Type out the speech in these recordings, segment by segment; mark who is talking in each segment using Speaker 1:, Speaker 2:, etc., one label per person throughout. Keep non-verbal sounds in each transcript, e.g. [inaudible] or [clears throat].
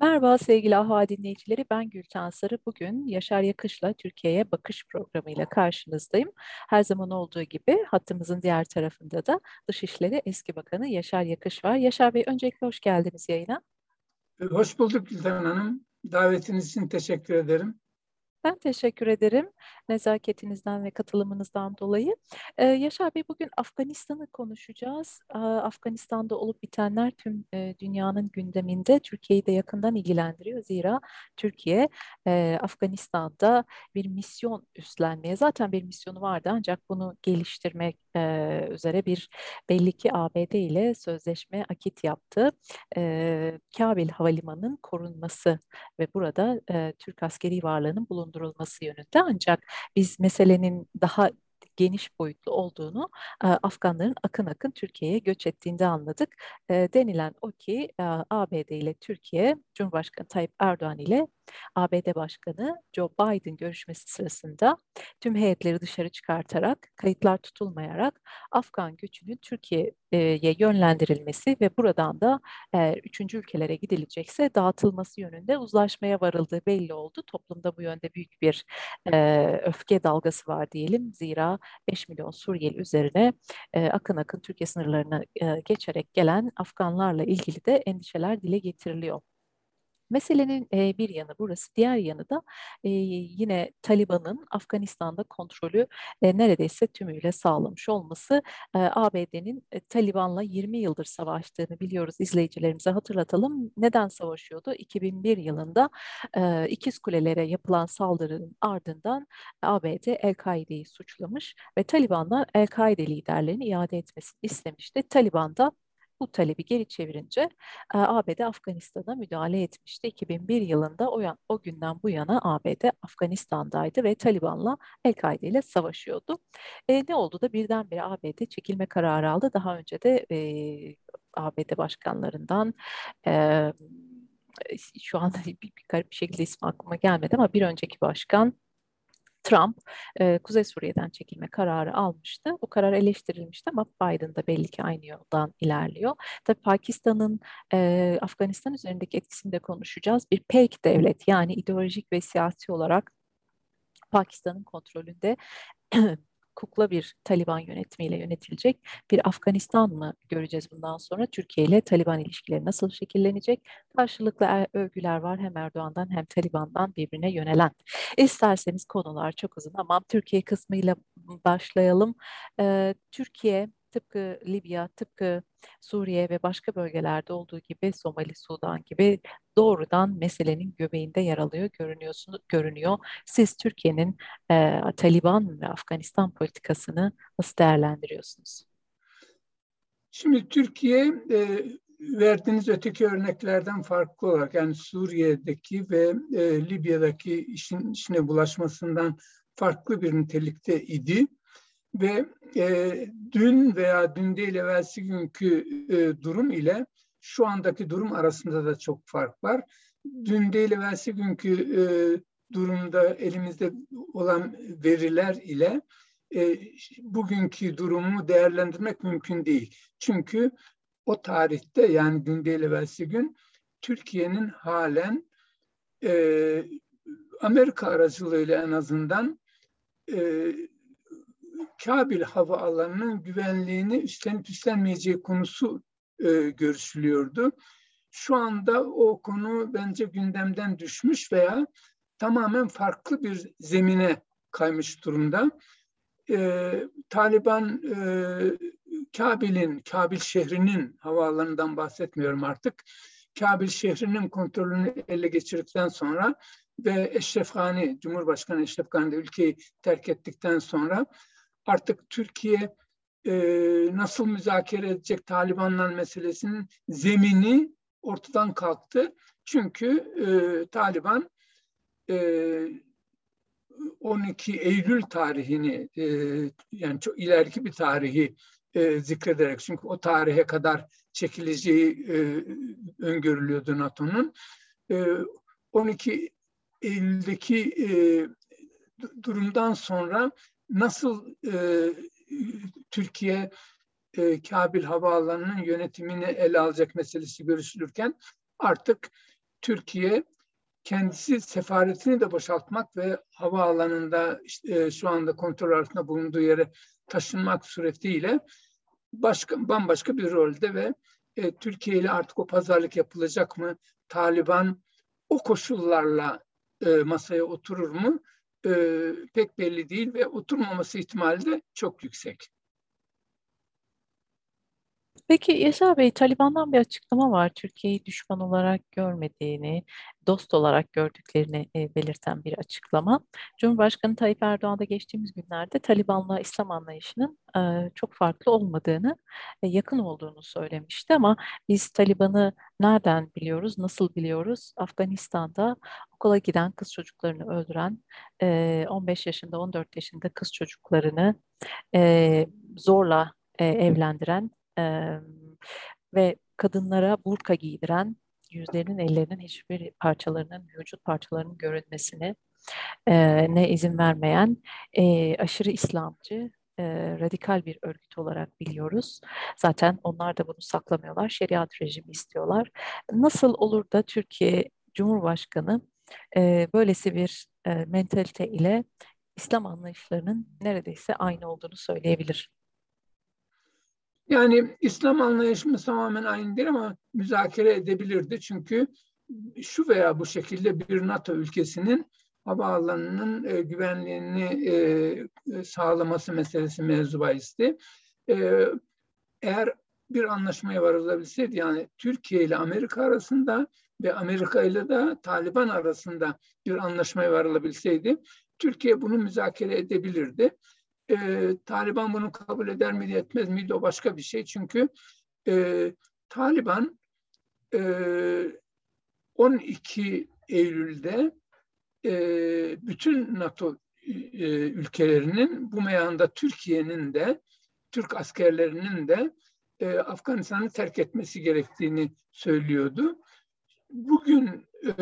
Speaker 1: Merhaba sevgili AHA dinleyicileri, ben Gülten Sarı. Bugün Yaşar Yakış'la Türkiye'ye Bakış programıyla karşınızdayım. Her zaman olduğu gibi hattımızın diğer tarafında da Dışişleri Eski Bakanı Yaşar Yakış var. Yaşar Bey öncelikle hoş geldiniz yayına.
Speaker 2: Hoş bulduk Gülten Hanım. Davetiniz için teşekkür ederim.
Speaker 1: Ben teşekkür ederim nezaketinizden ve katılımınızdan dolayı. Ee, Yaşar Bey bugün Afganistan'ı konuşacağız. Ee, Afganistan'da olup bitenler tüm e, dünyanın gündeminde Türkiye'yi de yakından ilgilendiriyor. Zira Türkiye e, Afganistan'da bir misyon üstlenmeye zaten bir misyonu vardı ancak bunu geliştirmek e, üzere bir belli ki ABD ile sözleşme akit yaptı. E, Kabil Havalimanı'nın korunması ve burada e, Türk askeri varlığının bulundurulması yönünde ancak biz meselenin daha geniş boyutlu olduğunu e, Afganların akın akın Türkiye'ye göç ettiğinde anladık. E, denilen o ki e, ABD ile Türkiye, Cumhurbaşkanı Tayyip Erdoğan ile ABD Başkanı Joe Biden görüşmesi sırasında tüm heyetleri dışarı çıkartarak, kayıtlar tutulmayarak Afgan göçünün Türkiye'ye yönlendirilmesi ve buradan da eğer üçüncü ülkelere gidilecekse dağıtılması yönünde uzlaşmaya varıldığı belli oldu. Toplumda bu yönde büyük bir e, öfke dalgası var diyelim. Zira 5 milyon Suriyeli üzerine e, akın akın Türkiye sınırlarına e, geçerek gelen Afganlarla ilgili de endişeler dile getiriliyor. Meselenin bir yanı burası, diğer yanı da yine Taliban'ın Afganistan'da kontrolü neredeyse tümüyle sağlamış olması. ABD'nin e, Taliban'la 20 yıldır savaştığını biliyoruz izleyicilerimize hatırlatalım. Neden savaşıyordu? 2001 yılında e, Kulelere yapılan saldırının ardından ABD El-Kaide'yi suçlamış ve Taliban'dan El-Kaide liderlerini iade etmesini istemişti. Taliban da bu talebi geri çevirince e, ABD Afganistan'a müdahale etmişti. 2001 yılında o, o günden bu yana ABD Afganistan'daydı ve Taliban'la El-Kaide ile savaşıyordu. E, ne oldu da birdenbire ABD çekilme kararı aldı. Daha önce de e, ABD başkanlarından e, şu anda [laughs] bir, bir garip bir şekilde ismi aklıma gelmedi ama bir önceki başkan Trump e, Kuzey Suriye'den çekilme kararı almıştı. Bu karar eleştirilmişti ama Biden da belli ki aynı yoldan ilerliyor. Tabii Pakistan'ın e, Afganistan üzerindeki etkisini de konuşacağız. Bir PEK devlet yani ideolojik ve siyasi olarak Pakistan'ın kontrolünde [clears throat] kukla bir Taliban yönetimiyle yönetilecek bir Afganistan mı göreceğiz bundan sonra? Türkiye ile Taliban ilişkileri nasıl şekillenecek? Karşılıklı er, övgüler var hem Erdoğan'dan hem Taliban'dan birbirine yönelen. İsterseniz konular çok uzun ama Türkiye kısmıyla başlayalım. Ee, Türkiye tıpkı Libya, tıpkı Suriye ve başka bölgelerde olduğu gibi Somali, Sudan gibi doğrudan meselenin göbeğinde yer alıyor görünüyorsunuz görünüyor. Siz Türkiye'nin e, Taliban ve Afganistan politikasını nasıl değerlendiriyorsunuz?
Speaker 2: Şimdi Türkiye e, verdiğiniz öteki örneklerden farklı olarak yani Suriye'deki ve e, Libya'daki işin içine bulaşmasından farklı bir nitelikte idi ve e, dün veya dün değil evvelsi günkü e, durum ile şu andaki durum arasında da çok fark var. Dün değil evvelsi günkü e, durumda elimizde olan veriler ile e, bugünkü durumu değerlendirmek mümkün değil. Çünkü o tarihte yani dün değil evvelsi gün Türkiye'nin halen e, Amerika aracılığıyla en azından e, Kabil hava alanının güvenliğini üstlenip üstlenmeyeceği konusu e, görüşülüyordu. Şu anda o konu bence gündemden düşmüş veya tamamen farklı bir zemine kaymış durumda. E, Taliban e, Kabil'in, Kabil şehrinin havaalanından bahsetmiyorum artık. Kabil şehrinin kontrolünü ele geçirdikten sonra ve Eşref Gani, Cumhurbaşkanı Eşref Gani de ülkeyi terk ettikten sonra artık Türkiye e, nasıl müzakere edecek Talibanlar meselesinin zemini ortadan kalktı. Çünkü e, Taliban e, 12 Eylül tarihini e, yani çok ileriki bir tarihi e, zikrederek çünkü o tarihe kadar çekileceği e, öngörülüyordu NATO'nun. E, 12 Eylül'deki e, durumdan sonra nasıl e, Türkiye e, Kabil Havaalanı'nın yönetimini ele alacak meselesi görüşülürken artık Türkiye kendisi sefaretini de boşaltmak ve havaalanında e, şu anda kontrol altında bulunduğu yere taşınmak suretiyle başka bambaşka bir rolde ve e, Türkiye ile artık o pazarlık yapılacak mı? Taliban o koşullarla e, masaya oturur mu? E, pek belli değil ve oturmaması ihtimali de çok yüksek.
Speaker 1: Peki Yaşar Bey, Taliban'dan bir açıklama var. Türkiye'yi düşman olarak görmediğini, dost olarak gördüklerini belirten bir açıklama. Cumhurbaşkanı Tayyip Erdoğan da geçtiğimiz günlerde Taliban'la İslam anlayışının çok farklı olmadığını, yakın olduğunu söylemişti. Ama biz Taliban'ı nereden biliyoruz, nasıl biliyoruz? Afganistan'da okula giden kız çocuklarını öldüren, e, 15 yaşında, 14 yaşında kız çocuklarını zorla evlendiren ve kadınlara burka giydiren, yüzlerinin, ellerinin hiçbir parçalarının, vücut parçalarının görünmesine e, ne izin vermeyen e, aşırı İslamcı, e, radikal bir örgüt olarak biliyoruz. Zaten onlar da bunu saklamıyorlar. Şeriat rejimi istiyorlar. Nasıl olur da Türkiye Cumhurbaşkanı e, böylesi bir e, mentalite ile İslam anlayışlarının neredeyse aynı olduğunu söyleyebilir?
Speaker 2: Yani İslam anlayışımız tamamen aynı değil ama müzakere edebilirdi. Çünkü şu veya bu şekilde bir NATO ülkesinin havaalanının e, güvenliğini e, e sağlaması meselesi mevzu. E, eğer bir anlaşmaya varılabilseydi yani Türkiye ile Amerika arasında ve Amerika ile de Taliban arasında bir anlaşmaya varılabilseydi Türkiye bunu müzakere edebilirdi. E, Taliban bunu kabul eder miydi etmez miydi o başka bir şey. Çünkü e, Taliban e, 12 Eylül'de e, bütün NATO e, ülkelerinin bu meyanda Türkiye'nin de Türk askerlerinin de e, Afganistan'ı terk etmesi gerektiğini söylüyordu. Bugün e,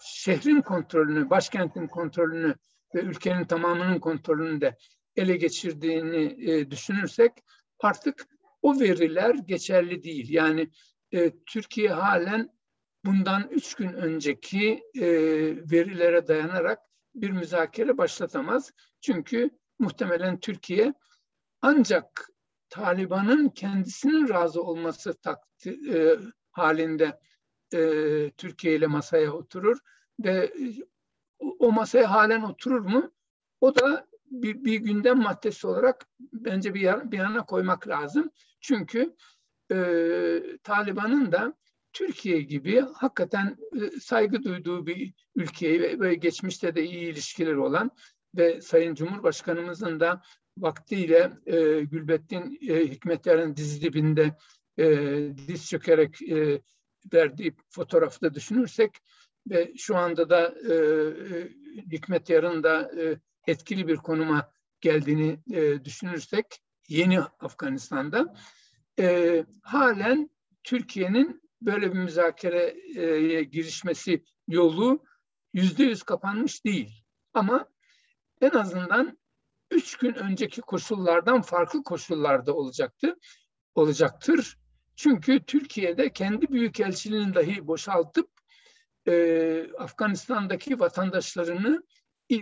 Speaker 2: şehrin kontrolünü, başkentin kontrolünü ve ülkenin tamamının kontrolünü de ele geçirdiğini e, düşünürsek artık o veriler geçerli değil. Yani e, Türkiye halen bundan üç gün önceki e, verilere dayanarak bir müzakere başlatamaz. Çünkü muhtemelen Türkiye ancak Taliban'ın kendisinin razı olması takdir, e, halinde e, Türkiye ile masaya oturur ve o masaya halen oturur mu? O da bir, bir gündem maddesi olarak bence bir, bir yana koymak lazım. Çünkü e, Taliban'ın da Türkiye gibi hakikaten e, saygı duyduğu bir ülkeyi ve, ve geçmişte de iyi ilişkileri olan ve Sayın Cumhurbaşkanımızın da vaktiyle e, Gülbettin e, Hikmetler'in dizi dibinde e, diz çökerek e, verdiği fotoğrafı da düşünürsek ve şu anda da e, e, Hikmet Yarın da e, etkili bir konuma geldiğini e, düşünürsek yeni Afganistan'da e, halen Türkiye'nin böyle bir müzakereye girişmesi yolu yüzde yüz kapanmış değil. Ama en azından üç gün önceki koşullardan farklı koşullarda olacaktı, olacaktır. Çünkü Türkiye'de kendi büyükelçiliğini dahi boşaltıp e, Afganistan'daki vatandaşlarını e,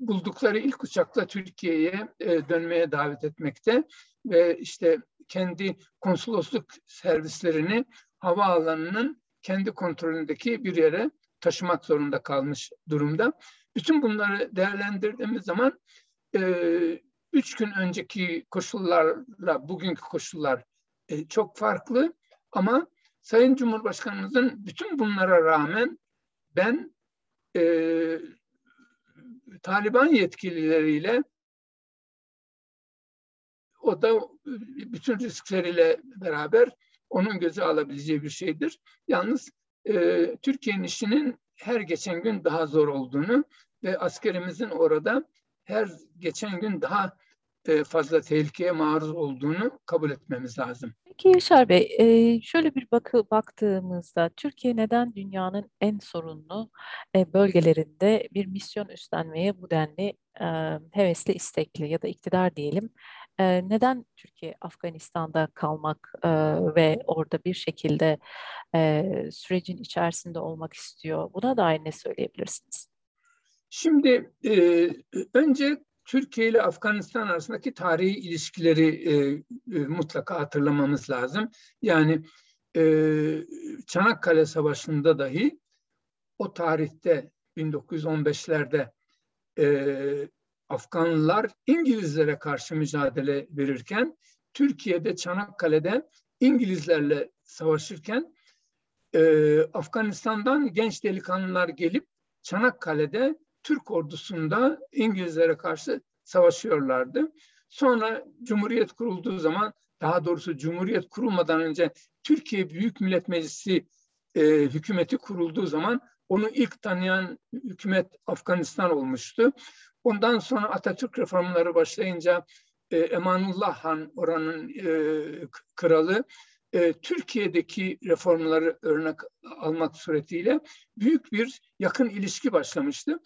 Speaker 2: buldukları ilk uçakla Türkiye'ye e, dönmeye davet etmekte ve işte kendi konsolosluk servislerini havaalanının kendi kontrolündeki bir yere taşımak zorunda kalmış durumda. Bütün bunları değerlendirdiğimiz zaman e, üç gün önceki koşullarla bugünkü koşullar e, çok farklı ama Sayın Cumhurbaşkanımızın bütün bunlara rağmen ben e, Taliban yetkilileriyle o da bütün riskleriyle beraber onun göze alabileceği bir şeydir. Yalnız e, Türkiye'nin işinin her geçen gün daha zor olduğunu ve askerimizin orada her geçen gün daha e, fazla tehlikeye maruz olduğunu kabul etmemiz lazım.
Speaker 1: Peki Yaşar Bey, e, şöyle bir bakı baktığımızda Türkiye neden dünyanın en sorunlu e, bölgelerinde bir misyon üstlenmeye bu denli hevesli, istekli ya da iktidar diyelim? neden Türkiye Afganistan'da kalmak ve orada bir şekilde e, sürecin içerisinde olmak istiyor. Buna dair ne söyleyebilirsiniz?
Speaker 2: Şimdi e, önce Türkiye ile Afganistan arasındaki tarihi ilişkileri e, e, mutlaka hatırlamamız lazım. Yani e, Çanakkale Savaşı'nda dahi o tarihte 1915'lerde e, Afganlılar İngilizlere karşı mücadele verirken Türkiye'de Çanakkale'de İngilizlerle savaşırken e, Afganistan'dan genç delikanlılar gelip Çanakkale'de Türk ordusunda İngilizlere karşı savaşıyorlardı. Sonra Cumhuriyet kurulduğu zaman daha doğrusu Cumhuriyet kurulmadan önce Türkiye Büyük Millet Meclisi e, hükümeti kurulduğu zaman onu ilk tanıyan hükümet Afganistan olmuştu. Ondan sonra Atatürk reformları başlayınca e, Emanullah Han oranın e, kralı e, Türkiye'deki reformları örnek almak suretiyle büyük bir yakın ilişki başlamıştı.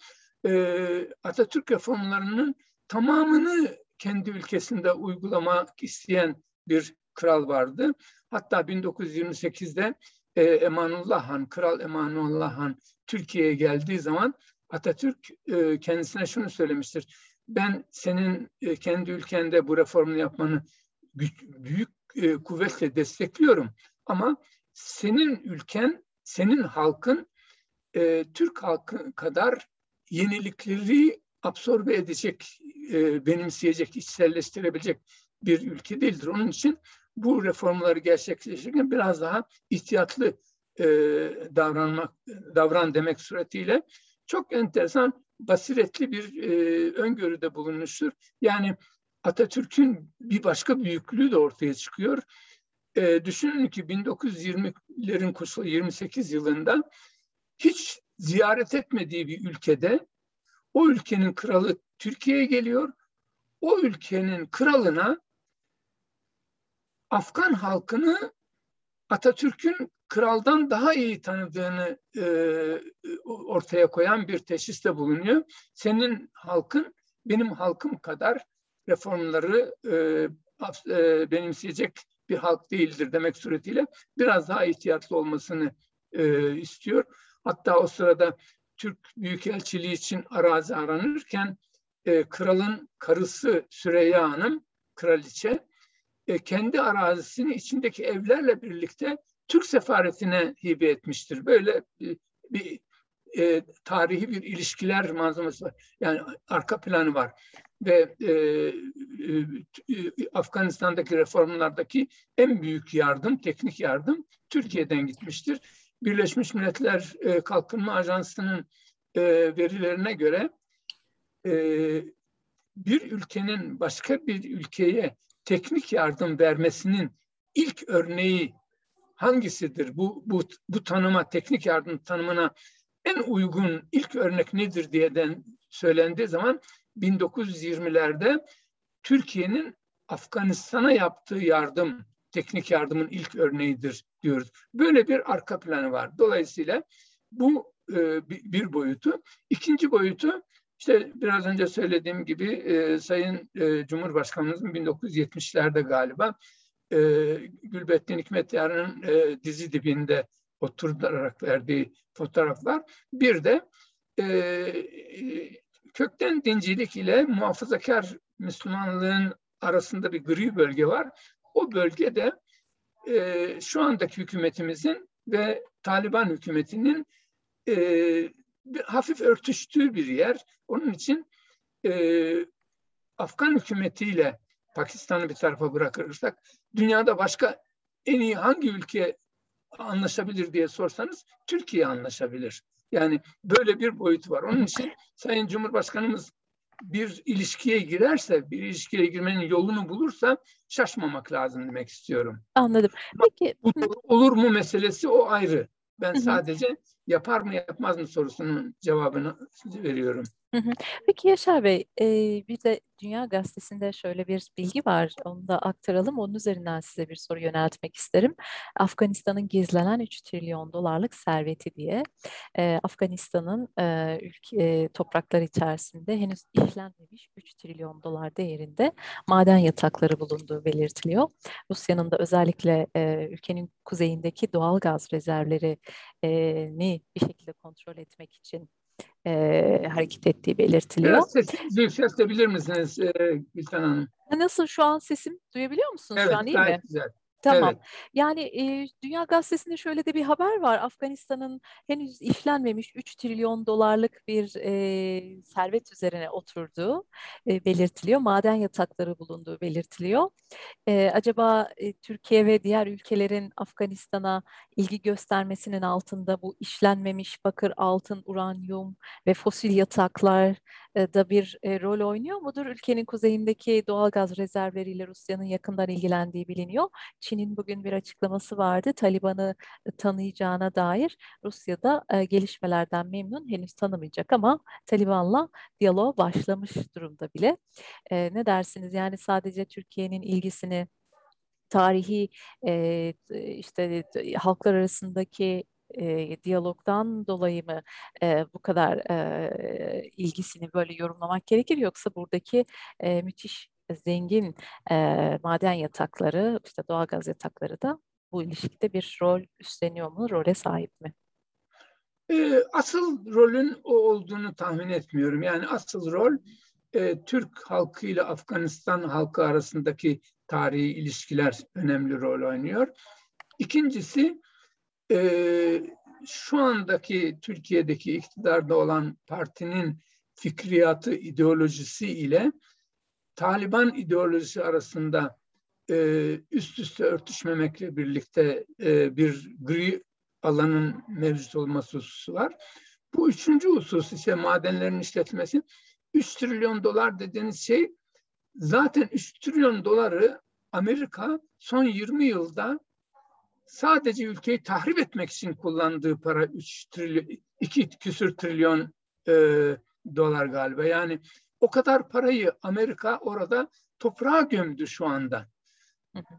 Speaker 2: E, Atatürk reformlarının tamamını kendi ülkesinde uygulamak isteyen bir kral vardı. Hatta 1928'de e, Emanullah Han, Kral Emanullah Han Türkiye'ye geldiği zaman Atatürk e, kendisine şunu söylemiştir. Ben senin e, kendi ülkende bu reformu yapmanı büyük e, kuvvetle destekliyorum. Ama senin ülken, senin halkın e, Türk halkı kadar yenilikleri absorbe edecek, e, benimseyecek, içselleştirebilecek bir ülke değildir. Onun için bu reformları gerçekleştirirken biraz daha ihtiyatlı e, davranmak, davran demek suretiyle çok enteresan, basiretli bir e, öngörüde bulunmuştur. Yani Atatürk'ün bir başka büyüklüğü de ortaya çıkıyor. E, düşünün ki 1920'lerin kuşu 28 yılında hiç ziyaret etmediği bir ülkede o ülkenin kralı Türkiye'ye geliyor. O ülkenin kralına Afgan halkını Atatürk'ün kraldan daha iyi tanıdığını e, ortaya koyan bir teşhiste bulunuyor. Senin halkın benim halkım kadar reformları e, e, benimseyecek bir halk değildir demek suretiyle biraz daha ihtiyatlı olmasını e, istiyor. Hatta o sırada Türk Büyükelçiliği için arazi aranırken e, kralın karısı Süreyya Hanım, kraliçe, e, kendi arazisini içindeki evlerle birlikte Türk sefaretine hibe etmiştir. Böyle bir, bir e, tarihi bir ilişkiler malzemesi var. Yani arka planı var. Ve e, e, Afganistan'daki reformlardaki en büyük yardım, teknik yardım Türkiye'den gitmiştir. Birleşmiş Milletler e, Kalkınma Ajansı'nın e, verilerine göre e, bir ülkenin başka bir ülkeye teknik yardım vermesinin ilk örneği hangisidir? Bu, bu, bu tanıma, teknik yardım tanımına en uygun ilk örnek nedir diyeden söylendiği zaman 1920'lerde Türkiye'nin Afganistan'a yaptığı yardım, teknik yardımın ilk örneğidir diyoruz. Böyle bir arka planı var. Dolayısıyla bu e, bir boyutu. İkinci boyutu işte biraz önce söylediğim gibi e, Sayın e, Cumhurbaşkanımızın 1970'lerde galiba e, Gülbettin Hikmet Yarın'ın e, dizi dibinde oturarak verdiği fotoğraflar. Bir de e, kökten dincilik ile muhafazakar Müslümanlığın arasında bir gri bölge var. O bölgede e, şu andaki hükümetimizin ve Taliban hükümetinin e, bir, hafif örtüştüğü bir yer. Onun için e, Afgan hükümetiyle Pakistan'ı bir tarafa bırakırsak dünyada başka en iyi hangi ülke anlaşabilir diye sorsanız Türkiye anlaşabilir. Yani böyle bir boyut var. Onun için Sayın Cumhurbaşkanımız bir ilişkiye girerse, bir ilişkiye girmenin yolunu bulursa şaşmamak lazım demek istiyorum.
Speaker 1: Anladım.
Speaker 2: Peki. Bu, olur mu meselesi o ayrı. Ben sadece yapar mı yapmaz mı sorusunun cevabını veriyorum.
Speaker 1: Peki Yaşar Bey, e, bir de Dünya Gazetesi'nde şöyle bir bilgi var. Onu da aktaralım. Onun üzerinden size bir soru yöneltmek isterim. Afganistan'ın gizlenen 3 trilyon dolarlık serveti diye. E, Afganistan'ın e, ülke, toprakları içerisinde henüz işlenmemiş 3 trilyon dolar değerinde maden yatakları bulunduğu belirtiliyor. Rusya'nın da özellikle e, ülkenin kuzeyindeki doğal gaz rezervlerini bir şekilde kontrol etmek için e, hareket ettiği belirtiliyor.
Speaker 2: Biraz sesinizi yükseltebilir misiniz e, Gülten Hanım?
Speaker 1: Nasıl şu an sesim duyabiliyor musunuz
Speaker 2: evet,
Speaker 1: şu an iyi
Speaker 2: gayet
Speaker 1: mi?
Speaker 2: güzel.
Speaker 1: Tamam.
Speaker 2: Evet.
Speaker 1: Yani e, Dünya Gazetesi'nde şöyle de bir haber var. Afganistan'ın henüz işlenmemiş 3 trilyon dolarlık bir e, servet üzerine oturduğu e, belirtiliyor. Maden yatakları bulunduğu belirtiliyor. E, acaba e, Türkiye ve diğer ülkelerin Afganistan'a ilgi göstermesinin altında bu işlenmemiş bakır, altın, uranyum ve fosil yataklar da bir e, rol oynuyor mudur? Ülkenin kuzeyindeki doğal gaz rezervleriyle Rusya'nın yakından ilgilendiği biliniyor. Çin'in bugün bir açıklaması vardı. Taliban'ı e, tanıyacağına dair Rusya'da e, gelişmelerden memnun henüz tanımayacak ama Taliban'la diyalog başlamış durumda bile. E, ne dersiniz? Yani sadece Türkiye'nin ilgisini tarihi e, işte halklar arasındaki e, diyalogdan dolayı mı e, bu kadar e, ilgisini böyle yorumlamak gerekir yoksa buradaki e, müthiş zengin e, maden yatakları, işte doğalgaz yatakları da bu ilişkide bir rol üstleniyor mu, role sahip mi?
Speaker 2: Asıl rolün o olduğunu tahmin etmiyorum. Yani asıl rol e, Türk halkı ile Afganistan halkı arasındaki tarihi ilişkiler önemli rol oynuyor. İkincisi e, şu andaki Türkiye'deki iktidarda olan partinin fikriyatı, ideolojisi ile Taliban ideolojisi arasında e, üst üste örtüşmemekle birlikte e, bir gri alanın mevcut olması hususu var. Bu üçüncü husus ise madenlerin işletilmesi. 3 trilyon dolar dediğiniz şey zaten 3 trilyon doları Amerika son 20 yılda sadece ülkeyi tahrip etmek için kullandığı para 3 trilyon, 2 küsür trilyon e, dolar galiba. Yani o kadar parayı Amerika orada toprağa gömdü şu anda.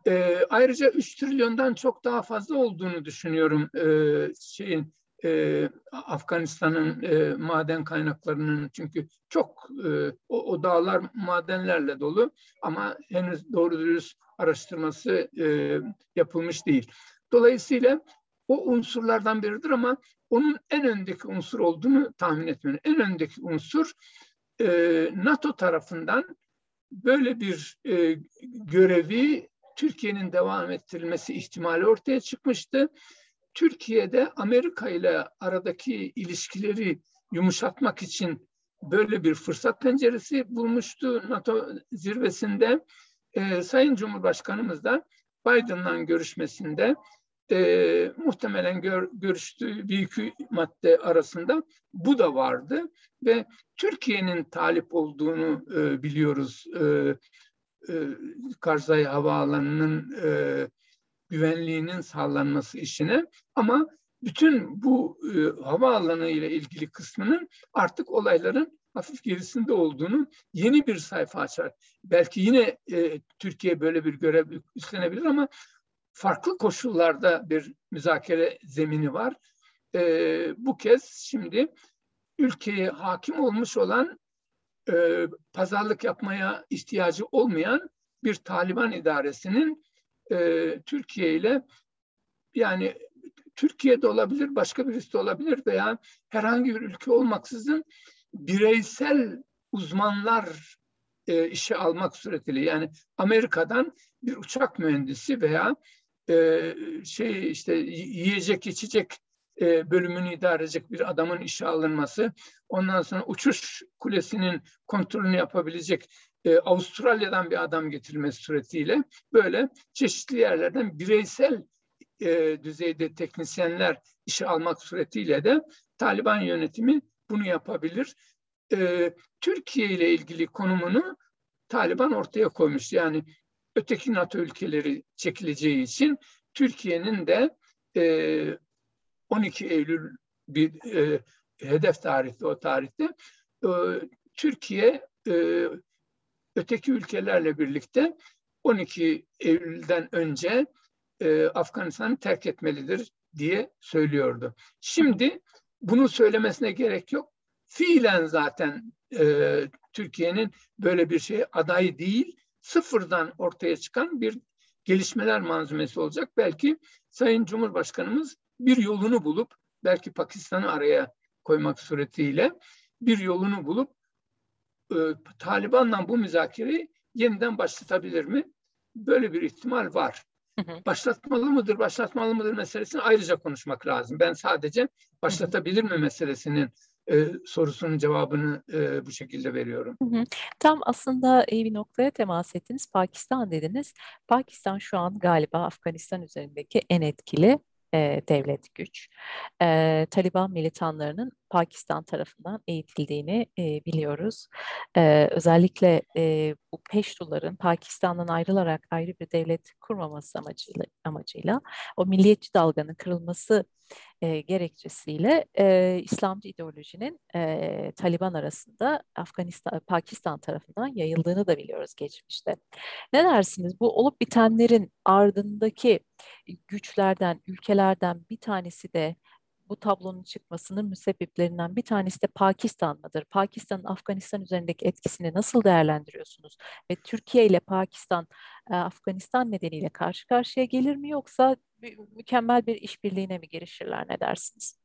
Speaker 2: E, ayrıca 3 trilyondan çok daha fazla olduğunu düşünüyorum e, şeyin e, Afganistan'ın e, maden kaynaklarının çünkü çok e, o, o dağlar madenlerle dolu ama henüz doğru dürüst araştırması e, yapılmış değil. Dolayısıyla o unsurlardan biridir ama onun en öndeki unsur olduğunu tahmin etmiyorum. En öndeki unsur e, NATO tarafından böyle bir e, görevi Türkiye'nin devam ettirilmesi ihtimali ortaya çıkmıştı. Türkiye'de Amerika ile aradaki ilişkileri yumuşatmak için böyle bir fırsat penceresi bulmuştu NATO zirvesinde. E, Sayın Cumhurbaşkanımız da Biden'la görüşmesinde e, muhtemelen gör, görüştüğü bir iki madde arasında bu da vardı ve Türkiye'nin talip olduğunu e, biliyoruz. E, e, Karzai Havaalanı'nın e, güvenliğinin sağlanması işine ama bütün bu e, havaalanı ile ilgili kısmının artık olayların hafif gerisinde olduğunu yeni bir sayfa açar. Belki yine e, Türkiye böyle bir görev üstlenebilir ama farklı koşullarda bir müzakere zemini var. E, bu kez şimdi ülkeye hakim olmuş olan e, pazarlık yapmaya ihtiyacı olmayan bir Taliban idaresinin e, Türkiye ile yani Türkiye'de olabilir, başka birisi de olabilir veya herhangi bir ülke olmaksızın bireysel uzmanlar e, işe almak suretiyle yani Amerika'dan bir uçak mühendisi veya e, şey işte yiyecek içecek e, bölümünü idare edecek bir adamın işe alınması, ondan sonra uçuş kulesinin kontrolünü yapabilecek e, Avustralya'dan bir adam getirilmesi suretiyle böyle çeşitli yerlerden bireysel e, düzeyde teknisyenler işe almak suretiyle de Taliban yönetimi bunu yapabilir. E, Türkiye ile ilgili konumunu Taliban ortaya koymuş. Yani öteki NATO ülkeleri çekileceği için Türkiye'nin de e, 12 Eylül bir e, hedef tarihte o tarihte Türkiye e, öteki ülkelerle birlikte 12 Eylül'den önce e, Afganistan'ı terk etmelidir diye söylüyordu. Şimdi bunu söylemesine gerek yok. Fiilen zaten e, Türkiye'nin böyle bir şey aday değil, sıfırdan ortaya çıkan bir gelişmeler manzumesi olacak. Belki Sayın Cumhurbaşkanımız bir yolunu bulup, belki Pakistan'ı araya koymak suretiyle bir yolunu bulup e, Taliban'la bu müzakereyi yeniden başlatabilir mi? Böyle bir ihtimal var. Başlatmalı mıdır, başlatmalı mıdır meselesini ayrıca konuşmak lazım. Ben sadece başlatabilir mi meselesinin e, sorusunun cevabını e, bu şekilde veriyorum.
Speaker 1: Tam aslında iyi bir noktaya temas ettiniz. Pakistan dediniz. Pakistan şu an galiba Afganistan üzerindeki en etkili e, devlet güç. E, Taliban militanlarının Pakistan tarafından eğitildiğini e, biliyoruz. E, özellikle e, bu Peştuların Pakistan'dan ayrılarak ayrı bir devlet kurmaması amacıyla, amacıyla o milliyetçi dalganın kırılması e, gerekçesiyle e, İslamcı ideolojinin e, Taliban arasında Afganistan, Pakistan tarafından yayıldığını da biliyoruz geçmişte. Ne dersiniz? Bu olup bitenlerin ardındaki güçlerden, ülkelerden bir tanesi de bu tablonun çıkmasının müsebbiplerinden bir tanesi de Pakistan mıdır? Pakistan'ın Afganistan üzerindeki etkisini nasıl değerlendiriyorsunuz? Ve Türkiye ile Pakistan e, Afganistan nedeniyle karşı karşıya gelir mi yoksa mükemmel bir işbirliğine mi girişirler ne dersiniz?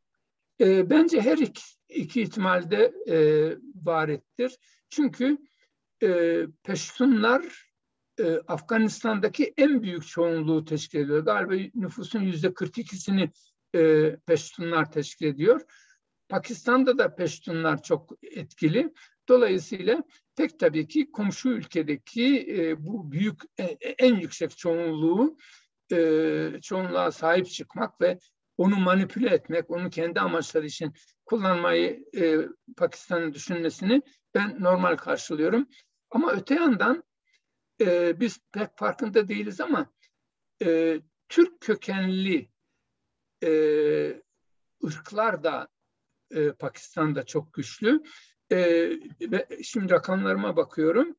Speaker 2: E, bence her iki, iki ihtimalde e, var ettir. Çünkü e, Peştunlar e, Afganistan'daki en büyük çoğunluğu teşkil ediyor. Galiba nüfusun yüzde 42'sini e, Peştunlar teşkil ediyor. Pakistan'da da Peştunlar çok etkili. Dolayısıyla pek tabii ki komşu ülkedeki e, bu büyük e, en yüksek çoğunluğu e, çoğunluğa sahip çıkmak ve onu manipüle etmek, onu kendi amaçları için kullanmayı e, Pakistan'ın düşünmesini ben normal karşılıyorum. Ama öte yandan e, biz pek farkında değiliz ama e, Türk kökenli e, ırklar da e, Pakistan'da çok güçlü. E, ve şimdi rakamlarıma bakıyorum.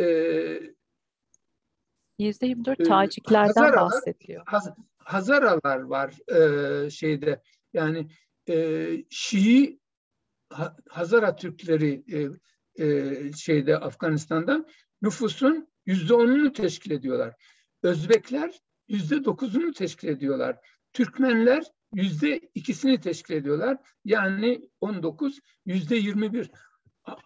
Speaker 2: E,
Speaker 1: %24 Taciklerden Hazaralar, bahsediliyor.
Speaker 2: Haz, Hazaralar var e, şeyde yani e, Şii Hazara Türkleri e, e, şeyde Afganistan'da nüfusun yüzde onunu teşkil ediyorlar. Özbekler yüzde dokuzunu teşkil ediyorlar. Türkmenler yüzde ikisini teşkil ediyorlar. Yani 19, yüzde 21.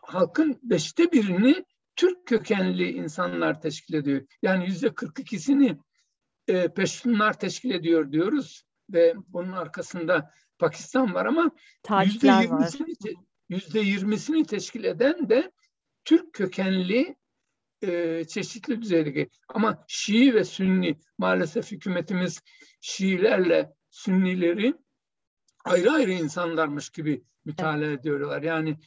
Speaker 2: Halkın beşte birini Türk kökenli insanlar teşkil ediyor. Yani yüzde 42'sini e, Peştunlar teşkil ediyor diyoruz ve onun arkasında Pakistan var ama yüzde 20'sini yüzde 20'sini teşkil eden de Türk kökenli e, çeşitli düzeydeki ama Şii ve Sünni maalesef hükümetimiz Şiilerle Sünnileri ayrı ayrı insanlarmış gibi mütalaa ediyorlar. Yani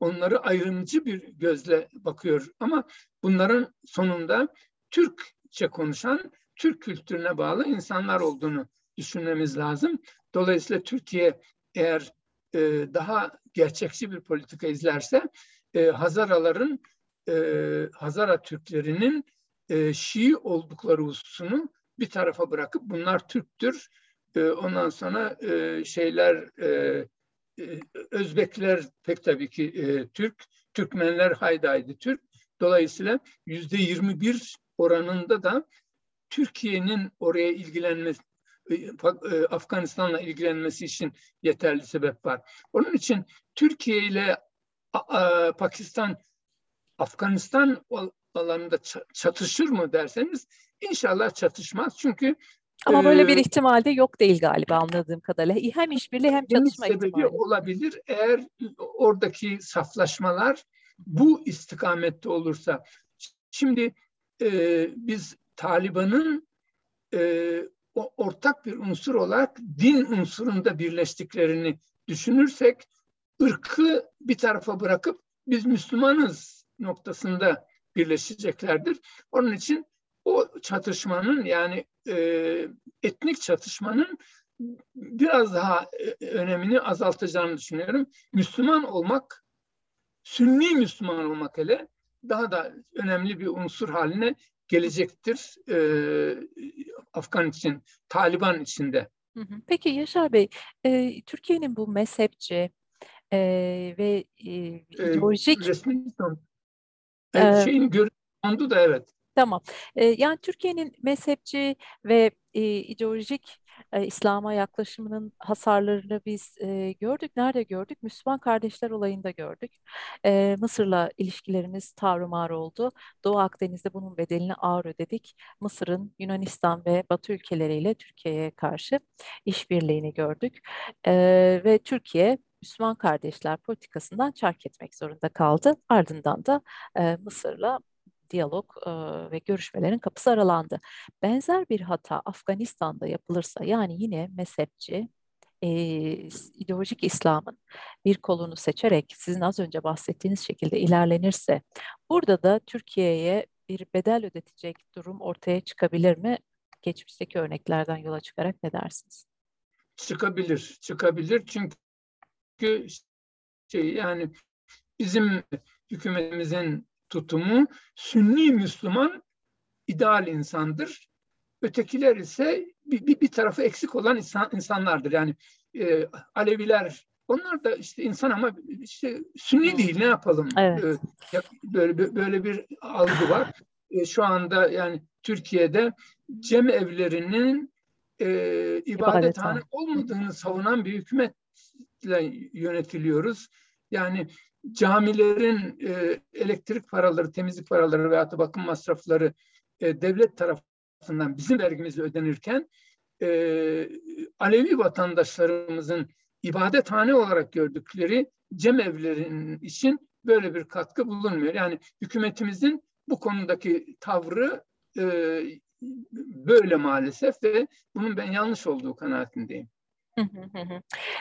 Speaker 2: onları ayrımcı bir gözle bakıyor ama bunların sonunda Türkçe konuşan, Türk kültürüne bağlı insanlar olduğunu düşünmemiz lazım. Dolayısıyla Türkiye eğer e, daha gerçekçi bir politika izlerse e, Hazaraların e, Hazara Türklerinin e, Şii oldukları hususunu bir tarafa bırakıp bunlar Türktür. E, ondan sonra e, şeyler e, e, Özbekler pek tabii ki e, Türk, Türkmenler haydaydı Türk. Dolayısıyla yüzde 21 oranında da Türkiye'nin oraya ilgilenmesi, e, e, Afganistan'la ilgilenmesi için yeterli sebep var. Onun için Türkiye ile Pakistan Afganistan alanında çatışır mı derseniz inşallah çatışmaz. Çünkü
Speaker 1: ama böyle bir ihtimal de yok değil galiba anladığım kadarıyla. Hem işbirliği hem çatışma ihtimali.
Speaker 2: olabilir. Eğer oradaki saflaşmalar bu istikamette olursa. Şimdi e, biz Taliban'ın e, ortak bir unsur olarak din unsurunda birleştiklerini düşünürsek ırkı bir tarafa bırakıp biz Müslümanız noktasında birleşeceklerdir. Onun için o çatışmanın yani e, etnik çatışmanın biraz daha e, önemini azaltacağını düşünüyorum. Müslüman olmak Sünni Müslüman olmak hele daha da önemli bir unsur haline gelecektir e, Afgan için, Taliban içinde.
Speaker 1: Peki Yaşar Bey, e, Türkiye'nin bu mezhepçi e, ve e, ideolojik...
Speaker 2: Resmi e, şeyin görüntü da evet.
Speaker 1: Tamam. Yani Türkiye'nin mezhepçi ve e, ideolojik e, İslam'a yaklaşımının hasarlarını biz e, gördük. Nerede gördük? Müslüman kardeşler olayında gördük. E, Mısır'la ilişkilerimiz tarumar oldu. Doğu Akdeniz'de bunun bedelini ağır ödedik. Mısır'ın Yunanistan ve Batı ülkeleriyle Türkiye'ye karşı işbirliğini gördük. E, ve Türkiye Müslüman kardeşler politikasından çark etmek zorunda kaldı. Ardından da e, Mısır'la diyalog e, ve görüşmelerin kapısı aralandı. Benzer bir hata Afganistan'da yapılırsa yani yine mezhepçi, e, ideolojik İslam'ın bir kolunu seçerek sizin az önce bahsettiğiniz şekilde ilerlenirse burada da Türkiye'ye bir bedel ödetecek durum ortaya çıkabilir mi? Geçmişteki örneklerden yola çıkarak ne dersiniz?
Speaker 2: Çıkabilir, çıkabilir çünkü şey yani bizim hükümetimizin tutumu Sünni Müslüman ideal insandır. Ötekiler ise bir, bir, bir tarafı eksik olan insan, insanlardır. Yani e, Aleviler onlar da işte insan ama işte Sünni değil ne yapalım?
Speaker 1: Evet.
Speaker 2: Böyle böyle bir algı var. E, şu anda yani Türkiye'de cem evlerinin e, ibadethane olmadığını savunan bir hükümetle yönetiliyoruz. Yani camilerin e, elektrik paraları, temizlik paraları veya bakım masrafları e, devlet tarafından bizim vergimizle ödenirken e, Alevi vatandaşlarımızın ibadethane olarak gördükleri cemevlerin için böyle bir katkı bulunmuyor. Yani hükümetimizin bu konudaki tavrı e, böyle maalesef ve bunun ben yanlış olduğu kanaatindeyim.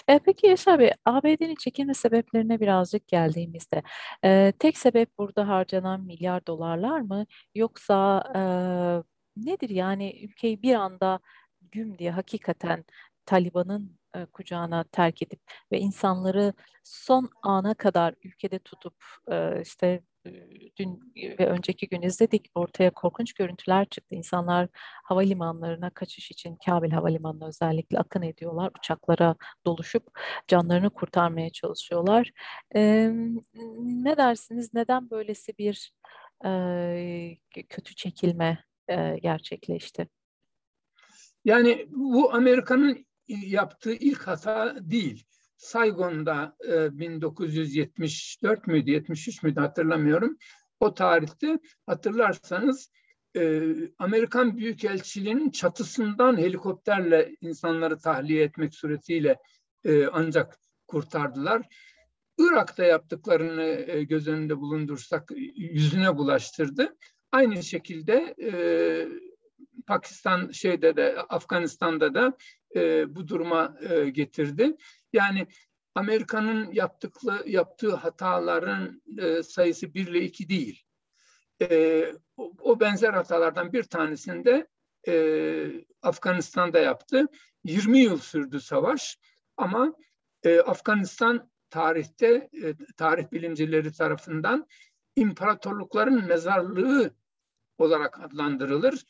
Speaker 1: E, peki Yaşar Bey, ABD'nin çekilme sebeplerine birazcık geldiğimizde, e, tek sebep burada harcanan milyar dolarlar mı? Yoksa e, nedir yani ülkeyi bir anda güm diye hakikaten Taliban'ın e, kucağına terk edip ve insanları son ana kadar ülkede tutup e, işte dün ve önceki gün izledik ortaya korkunç görüntüler çıktı. İnsanlar havalimanlarına kaçış için Kabil Havalimanı'na özellikle akın ediyorlar. Uçaklara doluşup canlarını kurtarmaya çalışıyorlar. Ee, ne dersiniz? Neden böylesi bir e, kötü çekilme e, gerçekleşti?
Speaker 2: Yani bu Amerika'nın yaptığı ilk hata değil. Saigon'da e, 1974 müydü, 73 müydü hatırlamıyorum. O tarihte hatırlarsanız e, Amerikan Büyükelçiliği'nin çatısından helikopterle insanları tahliye etmek suretiyle e, ancak kurtardılar. Irak'ta yaptıklarını e, göz önünde bulundursak yüzüne bulaştırdı. Aynı şekilde e, Pakistan şeyde de Afganistan'da da e, bu duruma e, getirdi. Yani Amerika'nın yaptığı hataların e, sayısı bir ile iki değil. E, o, o benzer hatalardan bir tanesinde e, Afganistan'da yaptı. 20 yıl sürdü savaş ama e, Afganistan tarihte e, tarih bilimcileri tarafından imparatorlukların mezarlığı olarak adlandırılır.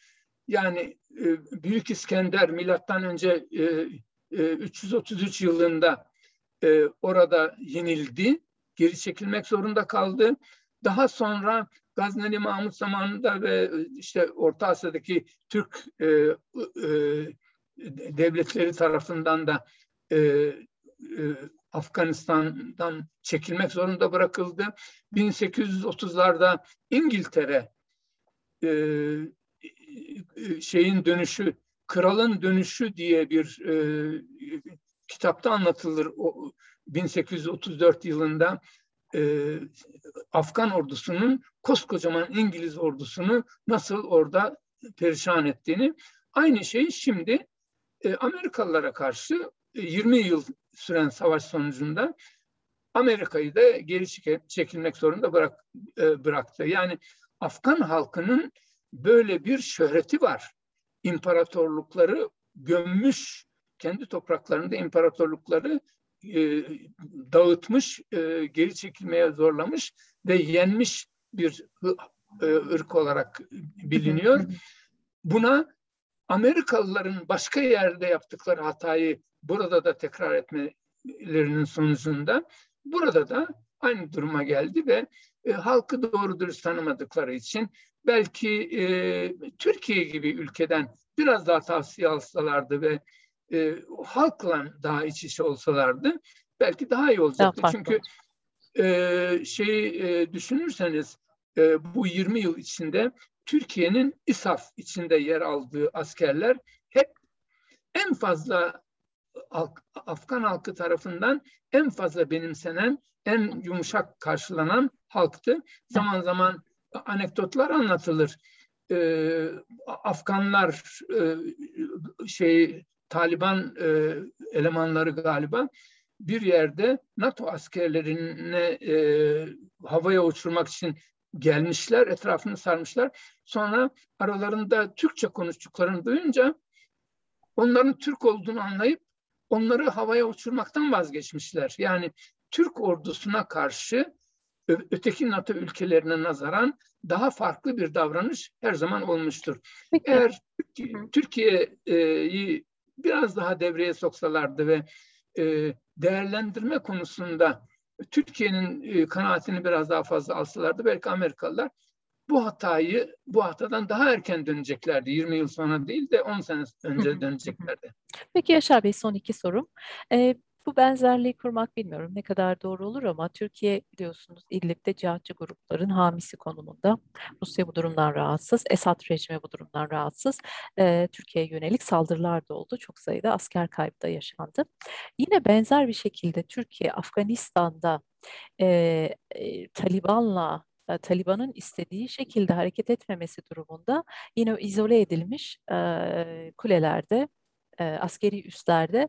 Speaker 2: Yani e, Büyük İskender milattan önce e, 333 e, yılında e, orada yenildi. Geri çekilmek zorunda kaldı. Daha sonra Gazneli Mahmut zamanında ve işte Orta Asya'daki Türk e, e, devletleri tarafından da e, e, Afganistan'dan çekilmek zorunda bırakıldı. 1830'larda İngiltere e, şeyin dönüşü Kralın Dönüşü diye bir e, kitapta anlatılır. O, 1834 yılında e, Afgan ordusunun koskocaman İngiliz ordusunu nasıl orada perişan ettiğini. Aynı şey şimdi e, Amerikalılara karşı e, 20 yıl süren savaş sonucunda Amerika'yı da geri çekilmek zorunda bırak, e, bıraktı. Yani Afgan halkının böyle bir şöhreti var imparatorlukları gömmüş, kendi topraklarında imparatorlukları e, dağıtmış, e, geri çekilmeye zorlamış ve yenmiş bir e, ırk olarak biliniyor. Buna Amerikalıların başka yerde yaptıkları hatayı burada da tekrar etmelerinin sonucunda burada da aynı duruma geldi ve e, halkı doğru dürüst tanımadıkları için belki e, Türkiye gibi ülkeden biraz daha tavsiye alsalardı ve e, halkla daha iç içe olsalardı belki daha iyi olacaktı. Daha Çünkü e, şeyi e, düşünürseniz e, bu 20 yıl içinde Türkiye'nin İSAF içinde yer aldığı askerler hep en fazla Afgan halkı tarafından en fazla benimsenen, en yumuşak karşılanan halktı. Zaman zaman anekdotlar anlatılır. Ee, Afganlar e, şey Taliban e, elemanları galiba bir yerde NATO askerlerine e, havaya uçurmak için gelmişler, etrafını sarmışlar. Sonra aralarında Türkçe konuştuklarını duyunca onların Türk olduğunu anlayıp onları havaya uçurmaktan vazgeçmişler. Yani Türk ordusuna karşı öteki NATO ülkelerine nazaran daha farklı bir davranış her zaman olmuştur. Peki. Eğer Türkiye'yi biraz daha devreye soksalardı ve e, değerlendirme konusunda Türkiye'nin e, kanaatini biraz daha fazla alsalardı belki Amerikalılar bu hatayı bu hatadan daha erken döneceklerdi. 20 yıl sonra değil de 10 sene önce döneceklerdi.
Speaker 1: Peki Yaşar Bey son iki sorum. Ee, bu benzerliği kurmak bilmiyorum ne kadar doğru olur ama Türkiye biliyorsunuz İdlib'de cihatçı grupların hamisi konumunda. Rusya bu durumdan rahatsız, Esad rejimi bu durumdan rahatsız. Ee, Türkiye'ye yönelik saldırılar da oldu. Çok sayıda asker kaybı da yaşandı. Yine benzer bir şekilde Türkiye Afganistan'da e, e, Taliban'la Taliban'ın istediği şekilde hareket etmemesi durumunda yine izole edilmiş e, kulelerde, e, askeri üslerde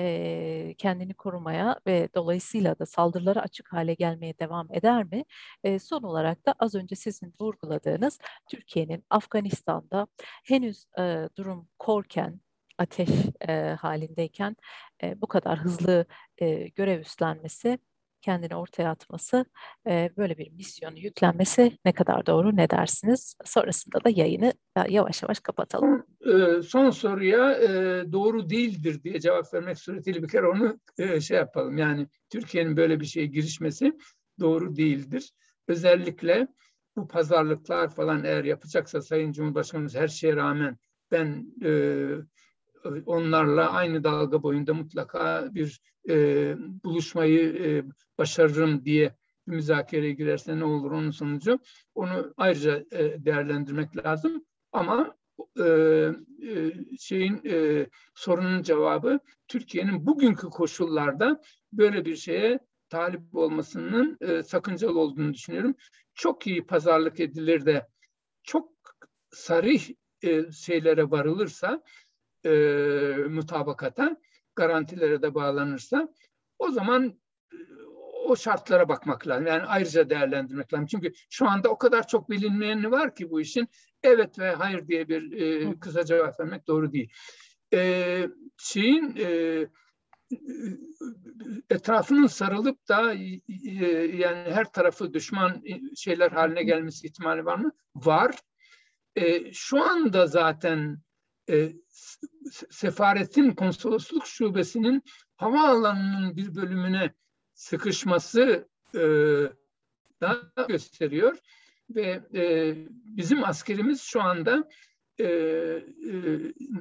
Speaker 1: e, kendini korumaya ve dolayısıyla da saldırılara açık hale gelmeye devam eder mi? E, son olarak da az önce sizin vurguladığınız Türkiye'nin Afganistan'da henüz e, durum korken ateş e, halindeyken e, bu kadar hızlı e, görev üstlenmesi kendini ortaya atması, e, böyle bir misyonu yüklenmesi ne kadar doğru ne dersiniz? Sonrasında da yayını yavaş yavaş kapatalım.
Speaker 2: Son, son soruya e, doğru değildir diye cevap vermek suretiyle bir kere onu e, şey yapalım. Yani Türkiye'nin böyle bir şeye girişmesi doğru değildir. Özellikle bu pazarlıklar falan eğer yapacaksa Sayın Cumhurbaşkanımız her şeye rağmen ben e, onlarla aynı dalga boyunda mutlaka bir e, buluşmayı e, başarırım diye bir müzakereye girerse ne olur onun sonucu onu ayrıca e, değerlendirmek lazım ama e, e, şeyin e, sorunun cevabı Türkiye'nin bugünkü koşullarda böyle bir şeye talip olmasının e, sakıncalı olduğunu düşünüyorum. Çok iyi pazarlık edilir de çok sarih e, şeylere varılırsa e, mutabakata, garantilere de bağlanırsa o zaman e, o şartlara bakmak lazım. Yani ayrıca değerlendirmek lazım. Çünkü şu anda o kadar çok bilinmeyeni var ki bu işin evet ve hayır diye bir e, kısa cevap vermek doğru değil. E, şeyin e, etrafının sarılıp da e, yani her tarafı düşman şeyler haline gelmesi ihtimali var mı? Var. E, şu anda zaten e, sefaretin konsolosluk şubesinin havaalanının bir bölümüne sıkışması e, da gösteriyor ve e, bizim askerimiz şu anda e, e,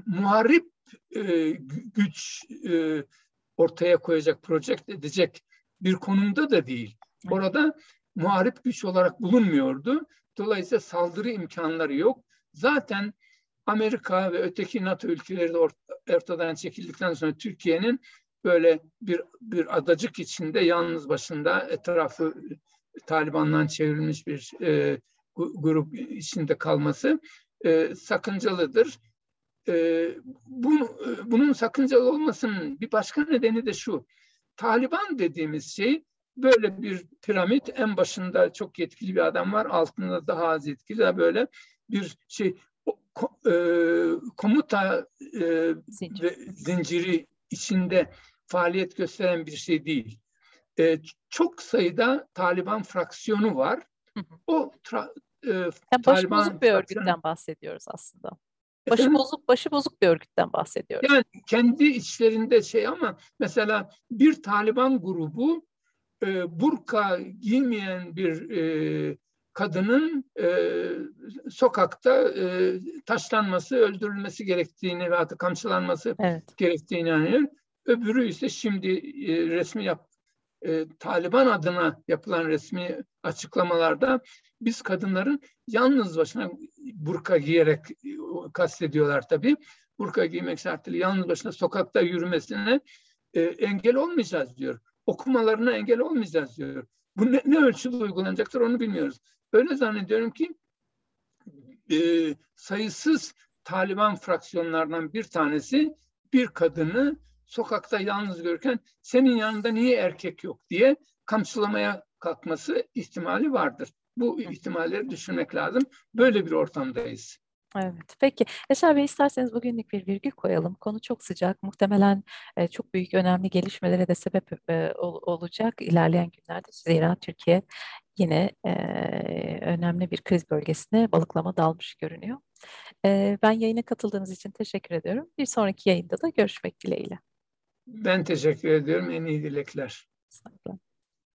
Speaker 2: muharip e, güç e, ortaya koyacak, projekt edecek bir konumda da değil. Orada muharip güç olarak bulunmuyordu. Dolayısıyla saldırı imkanları yok. Zaten Amerika ve öteki NATO ülkeleri de ortadan çekildikten sonra Türkiye'nin böyle bir bir adacık içinde yalnız başında etrafı Taliban'dan çevrilmiş bir e, grup içinde kalması e, sakıncalıdır. E, bu, bunun sakıncalı olmasının bir başka nedeni de şu. Taliban dediğimiz şey böyle bir piramit en başında çok yetkili bir adam var altında daha az yetkili böyle bir şey e, komuta e, Zincir. ve zinciri içinde faaliyet gösteren bir şey değil. E, çok sayıda Taliban fraksiyonu var. O tra,
Speaker 1: e, yani başı bozuk bir örgütten bahsediyoruz aslında. Başı Efendim? bozuk, başı bozuk bir örgütten bahsediyoruz.
Speaker 2: Yani kendi içlerinde şey ama mesela bir Taliban grubu e, burka giymeyen bir e, kadının e, sokakta e, taşlanması, öldürülmesi gerektiğini veya kamçılanması evet. gerektiğini inanıyor. Öbürü ise şimdi e, resmi yap, e, Taliban adına yapılan resmi açıklamalarda biz kadınların yalnız başına burka giyerek kastediyorlar tabii. Burka giymek şartıyla yalnız başına sokakta yürümesine e, engel olmayacağız diyor. Okumalarına engel olmayacağız diyor. Bu ne, ne ölçüde uygulanacaktır onu bilmiyoruz. Öyle zannediyorum ki e, sayısız Taliban fraksiyonlarından bir tanesi bir kadını sokakta yalnız görürken senin yanında niye erkek yok diye kamçılamaya kalkması ihtimali vardır. Bu ihtimalleri düşünmek lazım. Böyle bir ortamdayız.
Speaker 1: Evet, peki. Eser Bey isterseniz bugünlük bir virgül koyalım. Konu çok sıcak. Muhtemelen e, çok büyük önemli gelişmelere de sebep e, ol, olacak ilerleyen günlerde. Zira Türkiye yine e, önemli bir kriz bölgesine balıklama dalmış görünüyor. E, ben yayına katıldığınız için teşekkür ediyorum. Bir sonraki yayında da görüşmek dileğiyle.
Speaker 2: Ben teşekkür ediyorum. En iyi dilekler. Saygılar.